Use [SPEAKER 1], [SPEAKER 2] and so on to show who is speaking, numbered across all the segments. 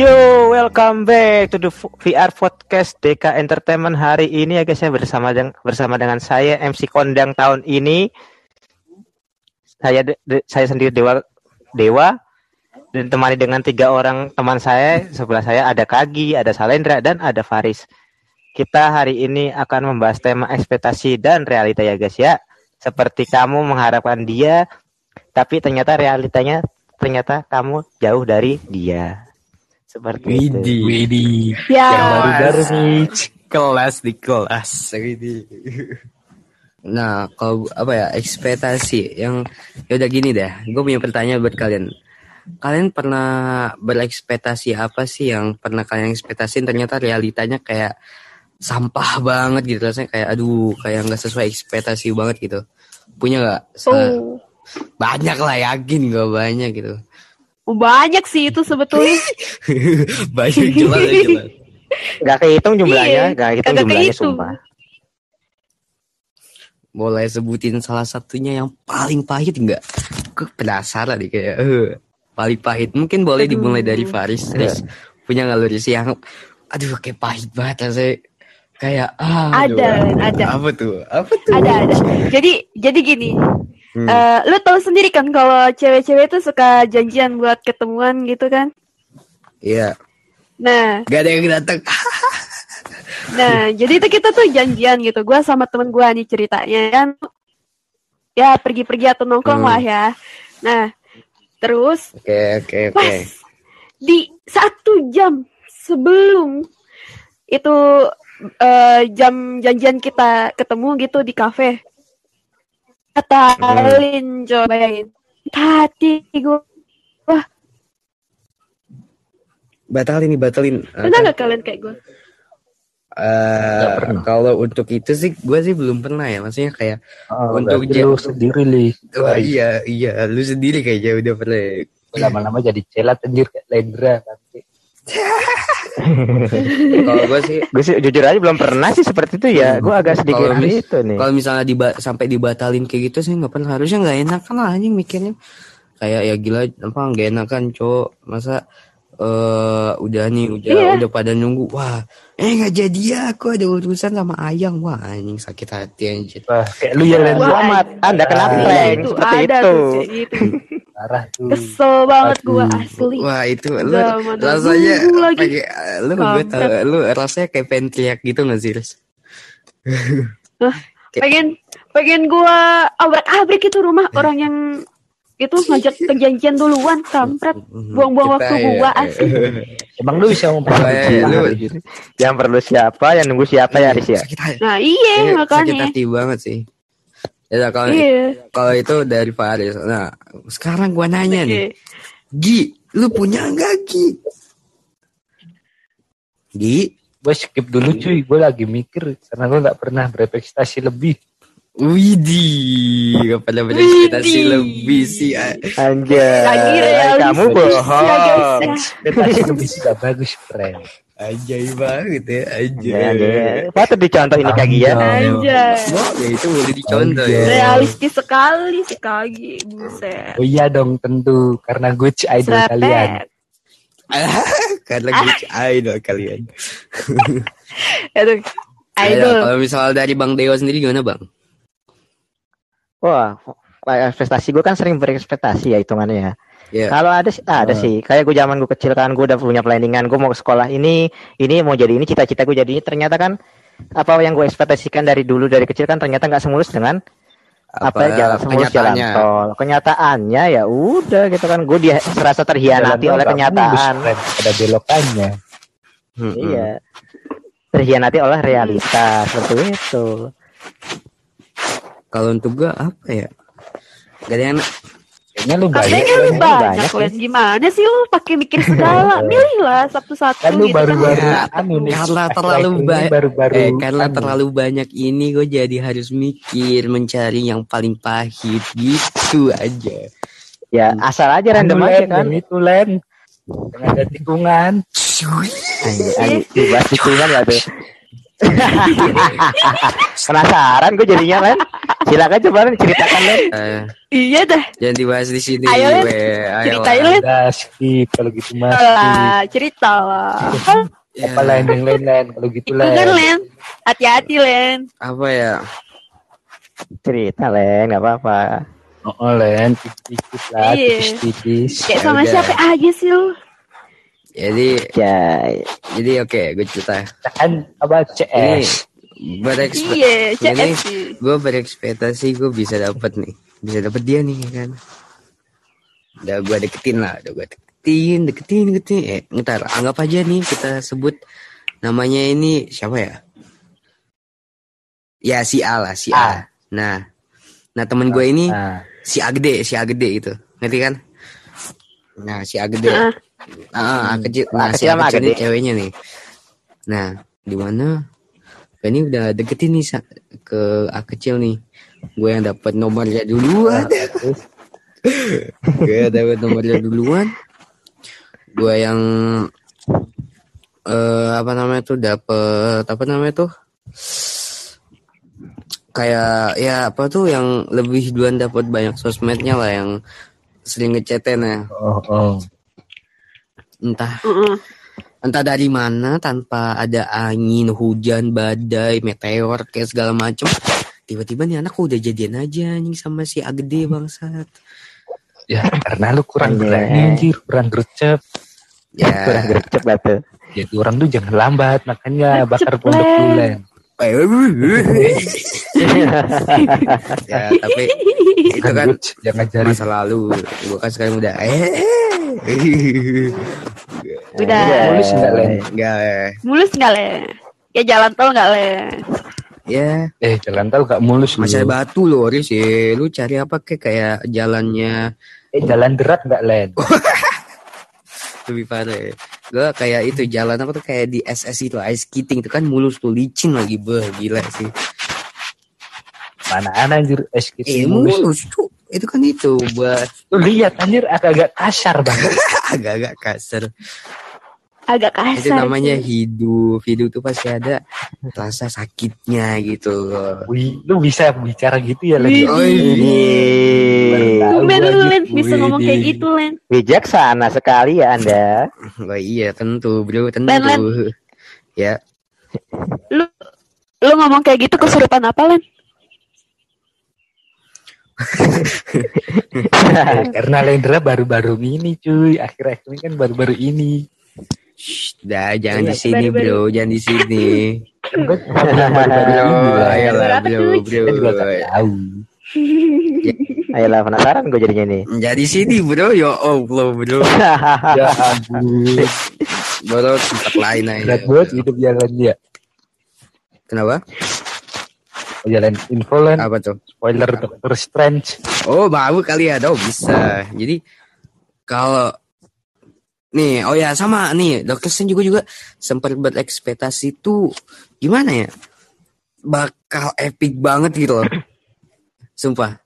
[SPEAKER 1] Yo, welcome back to the VR podcast DK Entertainment hari ini ya guys ya bersama dengan bersama dengan saya MC Kondang tahun ini. Saya de, saya sendiri Dewa Dewa dan temani dengan tiga orang teman saya sebelah saya ada Kagi, ada Salendra dan ada Faris. Kita hari ini akan membahas tema ekspektasi dan realita ya guys ya. Seperti kamu mengharapkan dia, tapi ternyata realitanya ternyata kamu jauh dari dia. Seperti itu.
[SPEAKER 2] Widih.
[SPEAKER 3] Widih.
[SPEAKER 2] Ya.
[SPEAKER 3] Yang baru-baru nih.
[SPEAKER 2] Kelas di kelas. Widih. Nah, kalau apa ya ekspektasi yang ya udah gini deh. Gue punya pertanyaan buat kalian. Kalian pernah berekspektasi apa sih yang pernah kalian ekspektasiin ternyata realitanya kayak sampah banget gitu rasanya kayak aduh kayak nggak sesuai ekspektasi banget gitu. Punya nggak?
[SPEAKER 3] Oh.
[SPEAKER 2] Banyak lah yakin gak banyak gitu.
[SPEAKER 3] Banyak sih itu sebetulnya.
[SPEAKER 2] banyak jelas jelas.
[SPEAKER 1] Gak kehitung jumlahnya,
[SPEAKER 3] Iya,
[SPEAKER 1] gak kehitung
[SPEAKER 3] kagak
[SPEAKER 1] jumlahnya
[SPEAKER 3] kehitung.
[SPEAKER 1] sumpah.
[SPEAKER 2] Boleh sebutin salah satunya yang paling pahit nggak? Gue penasaran nih kayak eh, paling pahit. Mungkin boleh
[SPEAKER 3] Aduh.
[SPEAKER 2] dimulai dari Faris. Terus punya nggak lu Riz, yang aduh kayak pahit banget rasanya. Kayak ah, aduh,
[SPEAKER 3] Ada, ada.
[SPEAKER 2] Apa tuh? Apa tuh?
[SPEAKER 3] ada ada. Jadi jadi gini.
[SPEAKER 2] Hmm.
[SPEAKER 3] eh, lu tahu sendiri kan kalau cewek-cewek tuh suka janjian buat ketemuan gitu kan?
[SPEAKER 2] Iya.
[SPEAKER 3] Nah,
[SPEAKER 2] Gak ada yang datang.
[SPEAKER 3] nah jadi itu kita tuh janjian gitu. Gua sama temen gua nih ceritanya kan. Ya pergi-pergi atau nongkrong
[SPEAKER 2] Hmm.
[SPEAKER 3] lah ya. Nah, terus
[SPEAKER 2] Oke oke oke.
[SPEAKER 3] pas di satu jam sebelum itu eh, jam janjian kita ketemu gitu di kafe batalin coba bayangin hati gue
[SPEAKER 2] Batalin nih batalin.
[SPEAKER 3] pernah nggak kalian kayak gue
[SPEAKER 2] Eh,
[SPEAKER 1] pernah.
[SPEAKER 2] kalau untuk itu sih gue sih belum pernah ya. Maksudnya kayak
[SPEAKER 4] Oh,
[SPEAKER 2] Untuk
[SPEAKER 4] lu sendiri li
[SPEAKER 2] wah iya iya lu sendiri kayaknya udah pernah.
[SPEAKER 4] lama-lama jadi celat anjir kayak Lendra nanti.
[SPEAKER 2] Kalau gue sih
[SPEAKER 1] Gue sih jujur aja belum pernah sih seperti itu ya. Gue agak sedikit
[SPEAKER 2] Kalau mis-
[SPEAKER 1] itu nih.
[SPEAKER 2] kalau misalnya diba sampai dibatalin kayak gitu sih nggak pernah. Harusnya nggak enak kan lah anjing mikirnya. Kayak ya gila apa nggak enak kan cowok. Masa eh udah nih udah
[SPEAKER 3] Iya.
[SPEAKER 2] udah pada nunggu. Wah eh nggak jadi ya. Aku ada urusan sama ayang. Wah anjing sakit hati anjir.
[SPEAKER 4] Wah, kayak lu ya
[SPEAKER 1] Selamat, Anda kena prank.
[SPEAKER 3] itu
[SPEAKER 1] seperti
[SPEAKER 3] ada
[SPEAKER 1] itu.
[SPEAKER 3] gitu
[SPEAKER 4] Parah tuh.
[SPEAKER 3] kesel banget gue
[SPEAKER 4] Aduh.
[SPEAKER 3] asli
[SPEAKER 2] wah itu lu
[SPEAKER 3] Zaman
[SPEAKER 2] rasanya
[SPEAKER 3] lagi.
[SPEAKER 2] pakai lu gue tau
[SPEAKER 3] Kampret.
[SPEAKER 2] lu rasanya kayak pengen teriak gitu nggak sih Riz?
[SPEAKER 3] pengen pengen gue abrak abrik itu rumah orang yang itu ngajak perjanjian duluan kampret buang-buang waktu
[SPEAKER 2] ya,
[SPEAKER 3] gua
[SPEAKER 2] eh,
[SPEAKER 3] asli
[SPEAKER 4] Emang lu bisa ngomong
[SPEAKER 2] eh, lu
[SPEAKER 1] Yang perlu siapa, yang nunggu siapa ya Riz ya?
[SPEAKER 2] hati
[SPEAKER 3] nah iya
[SPEAKER 2] Ini sakit
[SPEAKER 3] makanya
[SPEAKER 2] hati banget sih ya udah, kalau
[SPEAKER 3] iya
[SPEAKER 2] kalau itu dari Faris nah sekarang gua nanya nih
[SPEAKER 3] Oke.
[SPEAKER 2] Gi lu punya nggak Gi Gi
[SPEAKER 4] gue skip dulu cuy, gue lagi mikir karena gue nggak pernah berekspektasi lebih.
[SPEAKER 2] Widih, gak pernah berekspektasi lebih sih. ah.
[SPEAKER 1] Anjay. Kamu
[SPEAKER 3] ya,
[SPEAKER 1] bohong.
[SPEAKER 3] ya.
[SPEAKER 4] Ekspektasi lebih sudah bagus, friend.
[SPEAKER 2] Anjay banget ya, anjay.
[SPEAKER 1] Anjay, anjay. Patut dicontoh ini kaki ya.
[SPEAKER 3] Anjay.
[SPEAKER 2] Wah, ya itu boleh dicontoh ya.
[SPEAKER 3] realistis sekali si kagi buset
[SPEAKER 4] Oh iya dong tentu karena gue idol kalian.
[SPEAKER 3] Serepet.
[SPEAKER 2] Karena gue idol kalian.
[SPEAKER 3] Aduh,
[SPEAKER 2] Ayo,
[SPEAKER 3] idol
[SPEAKER 2] kalau misal dari Bang Dewa sendiri gimana Bang?
[SPEAKER 1] Wah, ekspektasi gue kan sering berekspektasi ya hitungannya ya.
[SPEAKER 2] Ya.
[SPEAKER 1] Kalau ada sih, ada
[SPEAKER 4] Hmm.
[SPEAKER 1] sih. Kayak gue zaman gue kecil kan, gue udah punya planningan. Gue mau ke sekolah ini, ini mau jadi ini, cita-cita gue jadi ini. Ternyata kan apa yang gue ekspektasikan dari dulu dari kecil kan ternyata nggak semulus dengan apa, jalan semulus jalan
[SPEAKER 2] kenyataannya?
[SPEAKER 1] tol. Kenyataannya ya udah gitu kan. Gue dia serasa terhianati
[SPEAKER 4] Jalan
[SPEAKER 1] oleh kenyataan.
[SPEAKER 4] friend. Ada belokannya.
[SPEAKER 1] Iya. Terhianati oleh realita seperti itu.
[SPEAKER 2] Kalau untuk gue apa ya? Gak ada yang
[SPEAKER 4] Kayaknya lu banyak.
[SPEAKER 3] Katanya lu
[SPEAKER 1] banyak,
[SPEAKER 3] banyak. Gimana sih lu pakai mikir segala? Milih lah satu-satu
[SPEAKER 4] Kan lu
[SPEAKER 3] gitu
[SPEAKER 4] baru-baru
[SPEAKER 2] Ya,
[SPEAKER 4] anu nih.
[SPEAKER 2] karena terlalu banyak
[SPEAKER 4] baru-baru
[SPEAKER 2] eh, karena
[SPEAKER 4] anu.
[SPEAKER 2] terlalu banyak ini gue jadi harus mikir mencari yang paling pahit gitu aja
[SPEAKER 1] Ya asal aja random
[SPEAKER 4] Anu,
[SPEAKER 1] aja kan.
[SPEAKER 4] itu Len. Yang ada tikungan.
[SPEAKER 1] Anjir, anjir, dibahas tikungan gak tuh? Penasaran gue jadinya Len. Silakan coba Len, ceritakan Len.
[SPEAKER 2] Eh,
[SPEAKER 3] Iya dah.
[SPEAKER 2] jangan dibahas di sini.
[SPEAKER 3] Ayo, Len. Ceritain,
[SPEAKER 2] lah.
[SPEAKER 3] Len.
[SPEAKER 4] Skip kalau gitu mas.
[SPEAKER 3] Lah, cerita lah.
[SPEAKER 4] Apa lain yang lain lain kalau gitu
[SPEAKER 3] Itu kan
[SPEAKER 4] lain.
[SPEAKER 3] Len. Hati-hati Len.
[SPEAKER 2] apa ya?
[SPEAKER 1] Cerita Len, nggak apa-apa.
[SPEAKER 4] Oh, lain tipis lah,
[SPEAKER 3] Iya.
[SPEAKER 4] tipis-tipis.
[SPEAKER 3] Kayak sama siapa aja sih lu.
[SPEAKER 2] Jadi,
[SPEAKER 1] Ya,
[SPEAKER 2] jadi oke, gue cerita.
[SPEAKER 4] Kan apa
[SPEAKER 2] Ini
[SPEAKER 4] CS?
[SPEAKER 2] berekspek
[SPEAKER 3] Iya,
[SPEAKER 2] ini
[SPEAKER 3] CS.
[SPEAKER 2] gue berekspektasi gue bisa dapat nih. Bisa dapat dia nih kan? Udah gue deketin lah udah gue deketin deketin deketin. Eh ntar anggap aja nih kita sebut namanya ini siapa ya? Ya si A lah si A,
[SPEAKER 4] A.
[SPEAKER 2] nah nah temen gue ini
[SPEAKER 4] Nah,
[SPEAKER 2] si A gede si A gede itu ngerti kan nah si A gede
[SPEAKER 3] Ah.
[SPEAKER 2] ah A kecil nah si
[SPEAKER 1] kecil
[SPEAKER 2] A
[SPEAKER 1] sama A
[SPEAKER 2] kecil ini
[SPEAKER 1] gede.
[SPEAKER 2] ceweknya nih. Nah di mana? Gue ini udah deketin nih sa- ke A kecil nih. Gue yang dapat nomornya duluan.
[SPEAKER 4] Terus?
[SPEAKER 2] Gue dapat nomornya duluan. Gue yang eh apa namanya tuh dapat apa namanya tuh? Kayak ya apa tuh yang lebih duluan dapat banyak sosmednya lah yang sering ngechatin ya
[SPEAKER 4] oh, oh.
[SPEAKER 2] entah
[SPEAKER 3] Heeh.
[SPEAKER 2] entah dari mana tanpa ada angin hujan badai meteor kayak segala macem tiba-tiba nih anak udah jadian aja anjing sama si Agede bangsat
[SPEAKER 4] Ya karena lu kurang berani anjir, kurang gercep.
[SPEAKER 2] ya
[SPEAKER 1] kurang gercep lah tuh.
[SPEAKER 4] Jadi orang tuh jangan lambat, makanya bakar pondok
[SPEAKER 3] Len.
[SPEAKER 2] Ya tapi itu
[SPEAKER 4] Kan jangan jari
[SPEAKER 2] masa lalu gua kan sekarang udah eh
[SPEAKER 3] Udah.
[SPEAKER 4] mulus enggak Len?
[SPEAKER 2] enggak
[SPEAKER 3] Mulus nggak Len? Ya jalan tol nggak Len?
[SPEAKER 2] ya
[SPEAKER 4] Eh jalan tol gak mulus lu.
[SPEAKER 2] masih ada batu loh Riz ya. lu cari apa kayak kayak jalannya
[SPEAKER 4] Eh jalan derat gak Len?
[SPEAKER 2] lebih parah ya. Gue kayak itu jalan apa tuh kayak di SS itu ice skating itu kan mulus tuh licin lagi beh gila sih
[SPEAKER 4] Mana ana anjir es gitu
[SPEAKER 2] eh
[SPEAKER 4] mulus.
[SPEAKER 2] mulus tuh itu kan itu buat
[SPEAKER 4] Lu lihat anjir agak-agak kasar banget.
[SPEAKER 2] agak-agak kasar
[SPEAKER 3] Agak kasar.
[SPEAKER 2] itu namanya hidup hidup tuh pasti ada rasa sakitnya gitu loh
[SPEAKER 4] Wih, lu bisa bicara gitu ya Len?
[SPEAKER 3] Wih.
[SPEAKER 2] Oh,
[SPEAKER 4] Tahu
[SPEAKER 3] Tumben lu. Len bisa ngomong kayak gitu Len.
[SPEAKER 1] bijaksana sekali ya Anda.
[SPEAKER 2] Oh iya tentu bro tentu
[SPEAKER 3] Len, Len.
[SPEAKER 2] ya
[SPEAKER 3] Lu lu ngomong kayak gitu kesurupan apa Len?
[SPEAKER 4] Karena Lendra baru-baru ini cuy, akhir-akhir ini kan baru-baru ini.
[SPEAKER 2] Shh, dah jangan di sini bro jangan di sini
[SPEAKER 4] ini
[SPEAKER 2] ayolah bro bro.
[SPEAKER 1] Ayolah penasaran gue jadinya nih.
[SPEAKER 2] Jangan di sini bro ya allah bro
[SPEAKER 4] Ya ampun.
[SPEAKER 2] bro tempat lain aja
[SPEAKER 4] Berat banget hidup jalan dia.
[SPEAKER 2] kenapa
[SPEAKER 4] Oh, jalan info Len.
[SPEAKER 2] apa tuh
[SPEAKER 4] Spoiler Doctor Strange.
[SPEAKER 2] Oh, mau kali ya, oh bisa. Jadi kalau nih, oh ya sama nih, Dokter Strange juga juga sempat berekspektasi tuh gimana ya? Bakal epic banget gitu loh. Sumpah.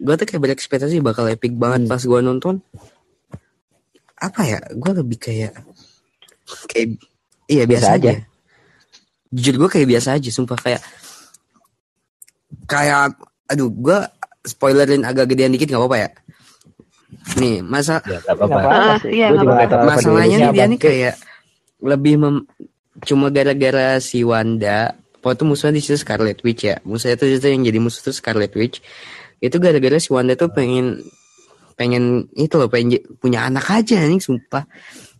[SPEAKER 2] Gue tuh kayak berekspektasi bakal epic banget pas gue nonton. Apa ya? Gue lebih kayak kayak iya biasa,
[SPEAKER 1] Biasa
[SPEAKER 2] aja.
[SPEAKER 1] aja.
[SPEAKER 2] Jujur gue kayak biasa aja, sumpah kayak kayak aduh gue spoilerin agak gedean dikit nggak apa-apa ya nih masa
[SPEAKER 4] Ya apa-apa.
[SPEAKER 3] Ah, iya,
[SPEAKER 2] masalahnya nih dia nih kayak lebih mem cuma gara-gara si Wanda Pokoknya tuh musuhnya di situ Scarlet Witch ya. Musuhnya tuh itu yang jadi musuh tuh Scarlet Witch. Itu gara-gara si Wanda tuh pengen pengen itu loh pengen punya anak aja nih sumpah.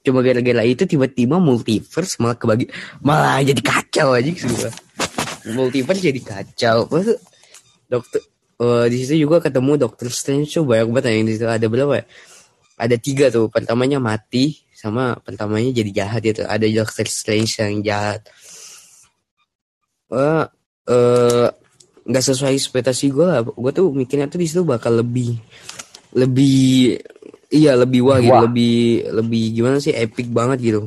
[SPEAKER 2] Cuma gara-gara itu tiba-tiba multiverse malah kebagi malah jadi kacau aja sumpah. Multiverse jadi kacau. Tuh dokter eh, di situ juga ketemu Doctor Strange tuh banyak banget yang di situ. Ada berapa ya? Ada tiga tuh pertamanya mati sama pertamanya jadi jahat itu ada Doctor Strange yang jahat. Eh eh, nggak sesuai ekspektasi gue lah. Gue tuh mikirnya tuh di situ bakal lebih lebih iya lebih wah gitu
[SPEAKER 4] Wah.
[SPEAKER 2] lebih lebih gimana sih epic banget gitu.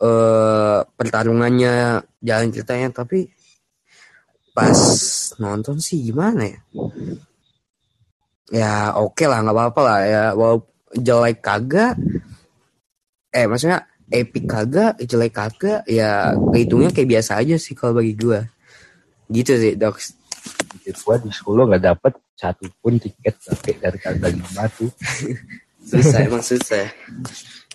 [SPEAKER 2] Eh pertarungannya jalan ceritanya tapi pas nonton sih gimana ya? Ya oke lah nggak apa-apa lah ya. Walaupun jelek kagak. Eh maksudnya epic kagak jelek kagak ya kehitungnya kayak biasa aja sih kalau bagi gua. Gitu sih dok
[SPEAKER 4] gua di Solo nggak dapet satu pun tiket pakai dari tanggal lima tuh.
[SPEAKER 2] susah emang susah.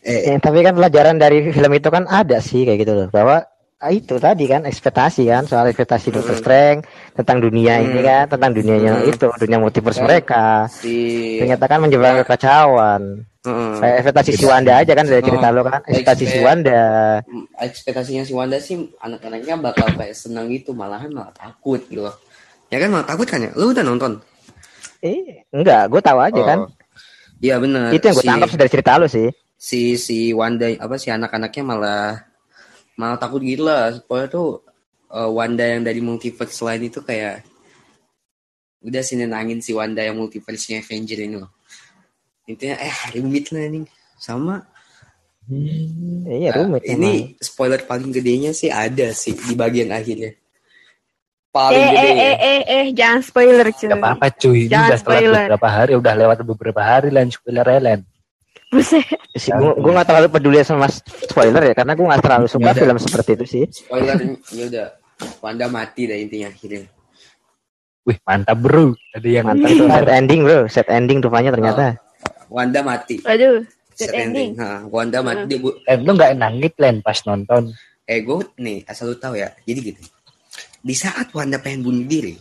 [SPEAKER 2] Eh
[SPEAKER 1] Eh, tapi kan pelajaran dari film itu kan ada sih kayak gitu loh. Bahwa ah, itu tadi kan ekspektasi kan soal ekspektasi Doctor Strange tentang dunia ini
[SPEAKER 2] Hmm.
[SPEAKER 1] kan tentang dunianya
[SPEAKER 2] Hmm.
[SPEAKER 1] itu dunia multiverse
[SPEAKER 2] Kan
[SPEAKER 1] mereka.
[SPEAKER 2] si
[SPEAKER 1] ternyata kan menjebak kekacauan.
[SPEAKER 2] Heeh.
[SPEAKER 1] kayak ekspektasi si Wanda aja kan dari cerita
[SPEAKER 2] Oh,
[SPEAKER 1] lo kan ekspektasi si Wanda.
[SPEAKER 2] Ekspektasinya si Wanda sih anak-anaknya bakal kayak senang gitu malahan malah takut gitu loh. ya kan malah takut kan ya? Lu udah nonton?
[SPEAKER 1] Eh enggak gue tahu aja
[SPEAKER 2] Oh.
[SPEAKER 1] kan
[SPEAKER 2] iya benar
[SPEAKER 1] itu yang gue
[SPEAKER 2] Si-
[SPEAKER 1] tangkap dari cerita lo sih.
[SPEAKER 2] si si Wanda apa si anak-anaknya malah malah takut gitu lah pokoknya tuh eh, Wanda yang dari multiverse lain itu kayak udah sih nenangin si Wanda yang multiverse-nya Avenger ini loh intinya eh rumit lah nih sama
[SPEAKER 1] iya
[SPEAKER 2] Nah,
[SPEAKER 1] rumit emang.
[SPEAKER 2] ini spoiler paling gedenya sih ada sih di bagian akhirnya
[SPEAKER 3] Eh,
[SPEAKER 2] paling
[SPEAKER 3] eh,
[SPEAKER 2] gede ya.
[SPEAKER 3] eh, eh, eh, jangan spoiler cuy.
[SPEAKER 4] Gak apa-apa cuy, ini
[SPEAKER 3] Jangan
[SPEAKER 4] udah telat
[SPEAKER 3] spoiler.
[SPEAKER 4] beberapa hari, udah lewat beberapa hari lan spoiler Len.
[SPEAKER 3] Buset.
[SPEAKER 1] sih gue gue nggak terlalu peduli sama spoiler ya karena gue nggak terlalu suka
[SPEAKER 2] Ya udah.
[SPEAKER 1] film seperti itu sih.
[SPEAKER 2] Spoiler ya udah Wanda mati dah intinya akhirnya.
[SPEAKER 4] Wih mantap bro, ada yang
[SPEAKER 1] mantap. tuh set ending bro. Set ending rupanya ternyata.
[SPEAKER 2] Wanda mati.
[SPEAKER 3] Aduh.
[SPEAKER 2] Set
[SPEAKER 3] Set ending.
[SPEAKER 2] Ha, Wanda mati dia bu-
[SPEAKER 4] Len, lu gak nangis Len pas nonton.
[SPEAKER 2] eh gue nih asal lu tahu ya. Jadi gitu di saat Wanda pengen bunuh diri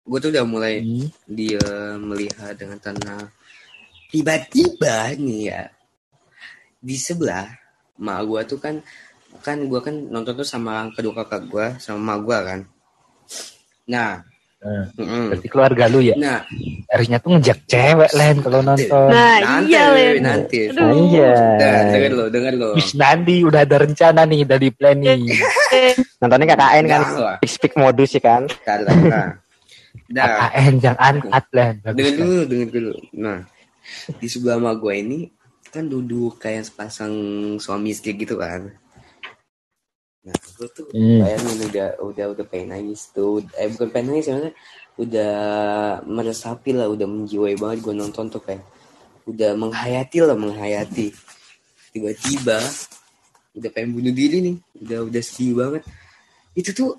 [SPEAKER 2] gue tuh udah mulai
[SPEAKER 4] Hmm.
[SPEAKER 2] dia melihat dengan tenang tiba-tiba nih ya di sebelah mak gue tuh kan kan gue kan nonton tuh sama kedua kakak gue sama mak gue kan nah
[SPEAKER 4] Nah,
[SPEAKER 2] mm-mm.
[SPEAKER 4] berarti keluarga lu ya.
[SPEAKER 2] nah
[SPEAKER 4] Harusnya tuh ngejak cewek Len kalau nonton.
[SPEAKER 3] Nah,
[SPEAKER 2] nanti
[SPEAKER 3] iya, Len.
[SPEAKER 2] nanti
[SPEAKER 3] Aduh.
[SPEAKER 1] Anjay.
[SPEAKER 2] Nah, denger lo denger lo
[SPEAKER 4] Wis nanti udah ada rencana nih dari planning.
[SPEAKER 3] Eh,
[SPEAKER 1] nontonnya KKN kan speak speak modus sih kan
[SPEAKER 2] Karena, nah, nah
[SPEAKER 4] KKN Len. Bagus,
[SPEAKER 2] dengar
[SPEAKER 4] Len.
[SPEAKER 2] dulu dengar dulu nah di sebelah sama gue ini kan duduk kayak sepasang suami istri gitu kan. Nah gue tuh
[SPEAKER 4] Hmm.
[SPEAKER 2] bayangin udah udah udah pengen nangis tuh. Eh bukan pengen nangis sebenarnya udah meresapi lah udah menjiwai banget gue nonton tuh kayak udah menghayati lah menghayati. Tiba-tiba udah pengen bunuh diri nih udah udah sedih banget. Itu tuh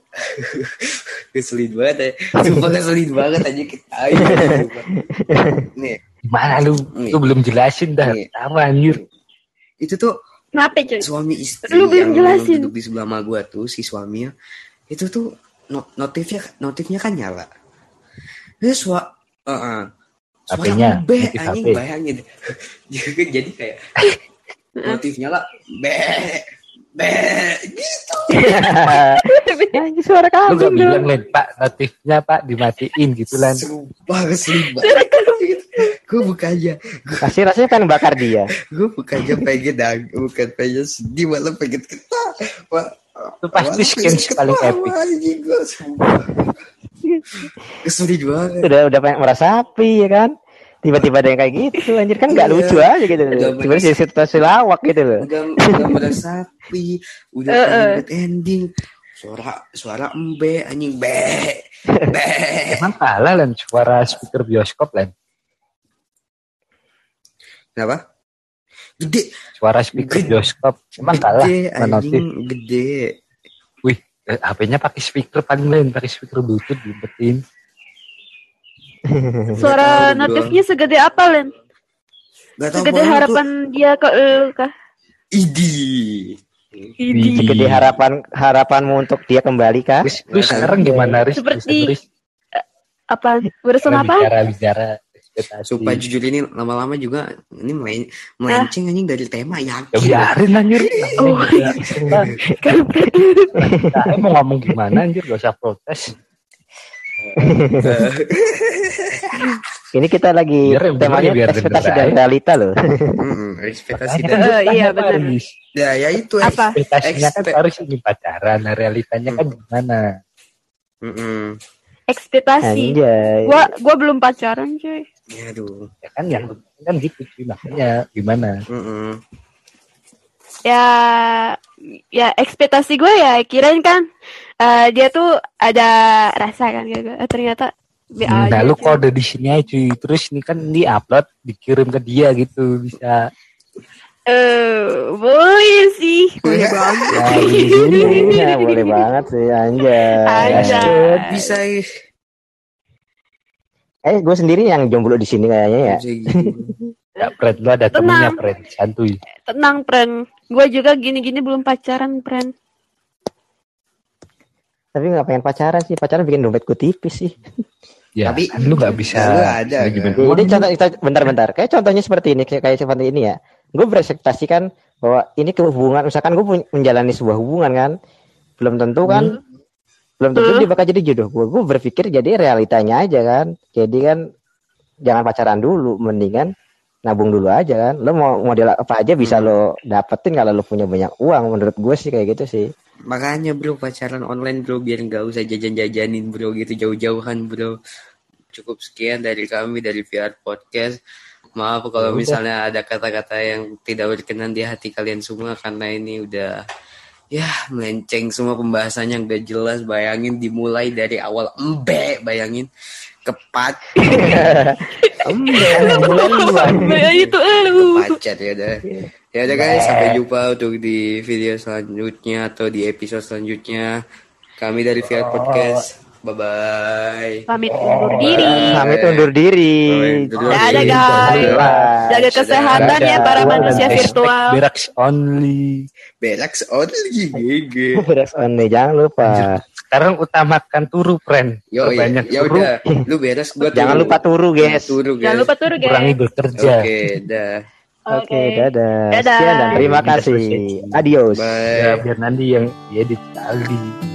[SPEAKER 2] keselin banget ya. Sumpah keselin banget aja kita nih
[SPEAKER 4] Gimana lu?
[SPEAKER 2] Nih.
[SPEAKER 4] Lu belum jelasin dah.
[SPEAKER 2] Nih.
[SPEAKER 4] Apa anjir?
[SPEAKER 2] itu tuh
[SPEAKER 3] Kenapa cuy?
[SPEAKER 2] suami istri
[SPEAKER 3] Lu belum
[SPEAKER 2] yang
[SPEAKER 3] jelasin.
[SPEAKER 2] duduk di sebelah sama gua tuh si suaminya itu tuh no- notifnya notifnya kan nyala terus wa uh -uh. suara
[SPEAKER 4] HP-nya,
[SPEAKER 2] be anjing
[SPEAKER 4] HP.
[SPEAKER 2] bayangin jadi jadi kayak notif nyala be be gitu
[SPEAKER 1] suara
[SPEAKER 4] Lu gak bilang. Len, Pak notifnya Pak dimatiin gitu Len.
[SPEAKER 2] sumpah banget gue buka aja
[SPEAKER 1] Pasti rasanya pengen bakar dia.
[SPEAKER 2] gue bukan aja pengen nang bukan pengen sedih malah pengen ketawa Wah,
[SPEAKER 4] Itu pasti skins
[SPEAKER 2] pengen
[SPEAKER 4] paling epic.
[SPEAKER 2] keselin banget
[SPEAKER 1] Udah udah pengen merasapi ya kan. Tiba-tiba ada yang kayak gitu anjir kan nggak
[SPEAKER 2] Iya.
[SPEAKER 1] lucu aja gitu. Tiba-tiba jadi situasi lawak gitu loh.
[SPEAKER 2] udah udah meresapi udah pengen bad ending suara suara embe anjing be be
[SPEAKER 4] Emang kalah Len suara speaker bioskop Len.
[SPEAKER 2] Kenapa gede
[SPEAKER 4] Suara speaker
[SPEAKER 2] Gede.
[SPEAKER 4] bioskop. Emang kalah
[SPEAKER 2] gede
[SPEAKER 4] sama notif.
[SPEAKER 2] anjing gede
[SPEAKER 4] Wih, eh, HP-nya pakai speaker paling Len, pakai speaker Bluetooth dibetin.
[SPEAKER 3] Suara notifnya segede apa, Len?
[SPEAKER 2] Gak tau
[SPEAKER 3] Segede harapan dia ke lu kah?
[SPEAKER 2] tuh idi
[SPEAKER 3] Idi.
[SPEAKER 1] Segede harapan harapanmu untuk dia kembali kah?
[SPEAKER 4] Terus sekarang gimana Riz?
[SPEAKER 3] Seperti-
[SPEAKER 4] Riz?
[SPEAKER 3] Apa? Urusan apa?
[SPEAKER 4] Bicara bicara.
[SPEAKER 2] Sumpah jujur ini lama-lama juga ini melen- melenceng anjing dari tema
[SPEAKER 4] Ya
[SPEAKER 2] yakin.
[SPEAKER 4] biarin anjir.
[SPEAKER 3] Oh. Kampret.
[SPEAKER 4] Nah, mau ngomong gimana anjir gak usah protes.
[SPEAKER 1] Ini kita lagi
[SPEAKER 4] Biar
[SPEAKER 1] temanya
[SPEAKER 4] biar
[SPEAKER 1] ekspektasi dan realita loh.
[SPEAKER 2] Ekspektasi dan
[SPEAKER 4] kan
[SPEAKER 3] Eh, iya.
[SPEAKER 4] Riz.
[SPEAKER 2] ya, ya itu
[SPEAKER 3] Apa?
[SPEAKER 4] Ekspektasinya kan harus ini pacaran, nah realitanya kan gimana?
[SPEAKER 2] Mm-mm.
[SPEAKER 3] Ekspektasi. Gua gua belum pacaran, cuy.
[SPEAKER 2] Ya aduh.
[SPEAKER 4] Ya kan yang kan gitu sih makanya gimana?
[SPEAKER 2] Mm-mm.
[SPEAKER 3] Ya ya ekspektasi gue ya kirain kan eh, dia tuh ada rasa kan gitu. Eh, ternyata
[SPEAKER 4] Hmm, nah lu
[SPEAKER 3] cuy.
[SPEAKER 4] kode di sini aja cuy. Terus ini kan di upload dikirim ke dia gitu bisa.
[SPEAKER 3] Eh, boleh sih. Boleh
[SPEAKER 2] Ya,
[SPEAKER 3] banget.
[SPEAKER 1] Ya, ya, boleh banget sih anjay.
[SPEAKER 3] Anjay.
[SPEAKER 2] Bisa ih.
[SPEAKER 1] Eh, gue sendiri yang jomblo di sini kayaknya ya.
[SPEAKER 4] Ya, Fred, lu ada
[SPEAKER 3] Tenang.
[SPEAKER 4] temennya, Fred. Santuy.
[SPEAKER 3] Tenang, Pren. Gue juga gini-gini belum pacaran, Pren.
[SPEAKER 1] Tapi nggak pengen pacaran sih. Pacaran bikin dompet gue tipis sih.
[SPEAKER 4] Ya,
[SPEAKER 2] Tapi-
[SPEAKER 4] kan lu gak bisa.
[SPEAKER 2] Lu ada, kan?
[SPEAKER 1] Jadi contoh kita bentar-bentar. Kayak contohnya seperti ini, kayak kayak seperti ini ya. Gue berekspektasi kan bahwa ini kehubungan, misalkan gue menjalani sebuah hubungan kan, belum tentu kan, belum tentu
[SPEAKER 3] Hmm.
[SPEAKER 1] dia bakal jadi jodoh gue. Gue berpikir jadi realitanya aja kan. Jadi kan jangan pacaran dulu, mendingan nabung dulu aja kan. Lo mau model apa aja bisa lo dapetin kalau lo punya banyak uang. Menurut gue sih kayak gitu sih.
[SPEAKER 2] Makanya bro pacaran online bro biar nggak usah jajan-jajanin bro gitu jauh-jauhan bro. Cukup sekian dari kami dari VR Podcast. Maaf kalau
[SPEAKER 1] Ya
[SPEAKER 2] misalnya ada kata-kata yang tidak berkenan di hati kalian semua karena ini udah ya melenceng semua pembahasannya nggak jelas. Bayangin dimulai dari awal embe, bayangin kepat
[SPEAKER 3] Ya itu lu.
[SPEAKER 2] pacar ya udah. Ya udah guys, sampai jumpa untuk di video selanjutnya atau di episode selanjutnya. Kami dari VR Podcast. Bye bye.
[SPEAKER 3] Pamit undur diri.
[SPEAKER 1] Kami undur diri.
[SPEAKER 3] Dadah, guys. Jaga kesehatan ya para manusia virtual.
[SPEAKER 4] Beraks only.
[SPEAKER 2] Belax only GG.
[SPEAKER 1] Beres only, jangan lupa.
[SPEAKER 4] Sekarang utamakan turu, friend.
[SPEAKER 2] Yo ya,
[SPEAKER 4] Perbanyak
[SPEAKER 2] ya
[SPEAKER 4] turu,
[SPEAKER 2] udah, lu beres gua
[SPEAKER 1] Jangan
[SPEAKER 2] turu.
[SPEAKER 1] lupa turu, guys.
[SPEAKER 2] Turu guys.
[SPEAKER 3] Jangan lupa
[SPEAKER 4] kurangi
[SPEAKER 3] guys.
[SPEAKER 4] bekerja.
[SPEAKER 2] Oke, dah.
[SPEAKER 1] Oke, dadah.
[SPEAKER 3] Dadah.
[SPEAKER 1] Sekian dan terima kasih. Adios.
[SPEAKER 2] Bye.
[SPEAKER 4] Ya, biar nanti yang edit kali.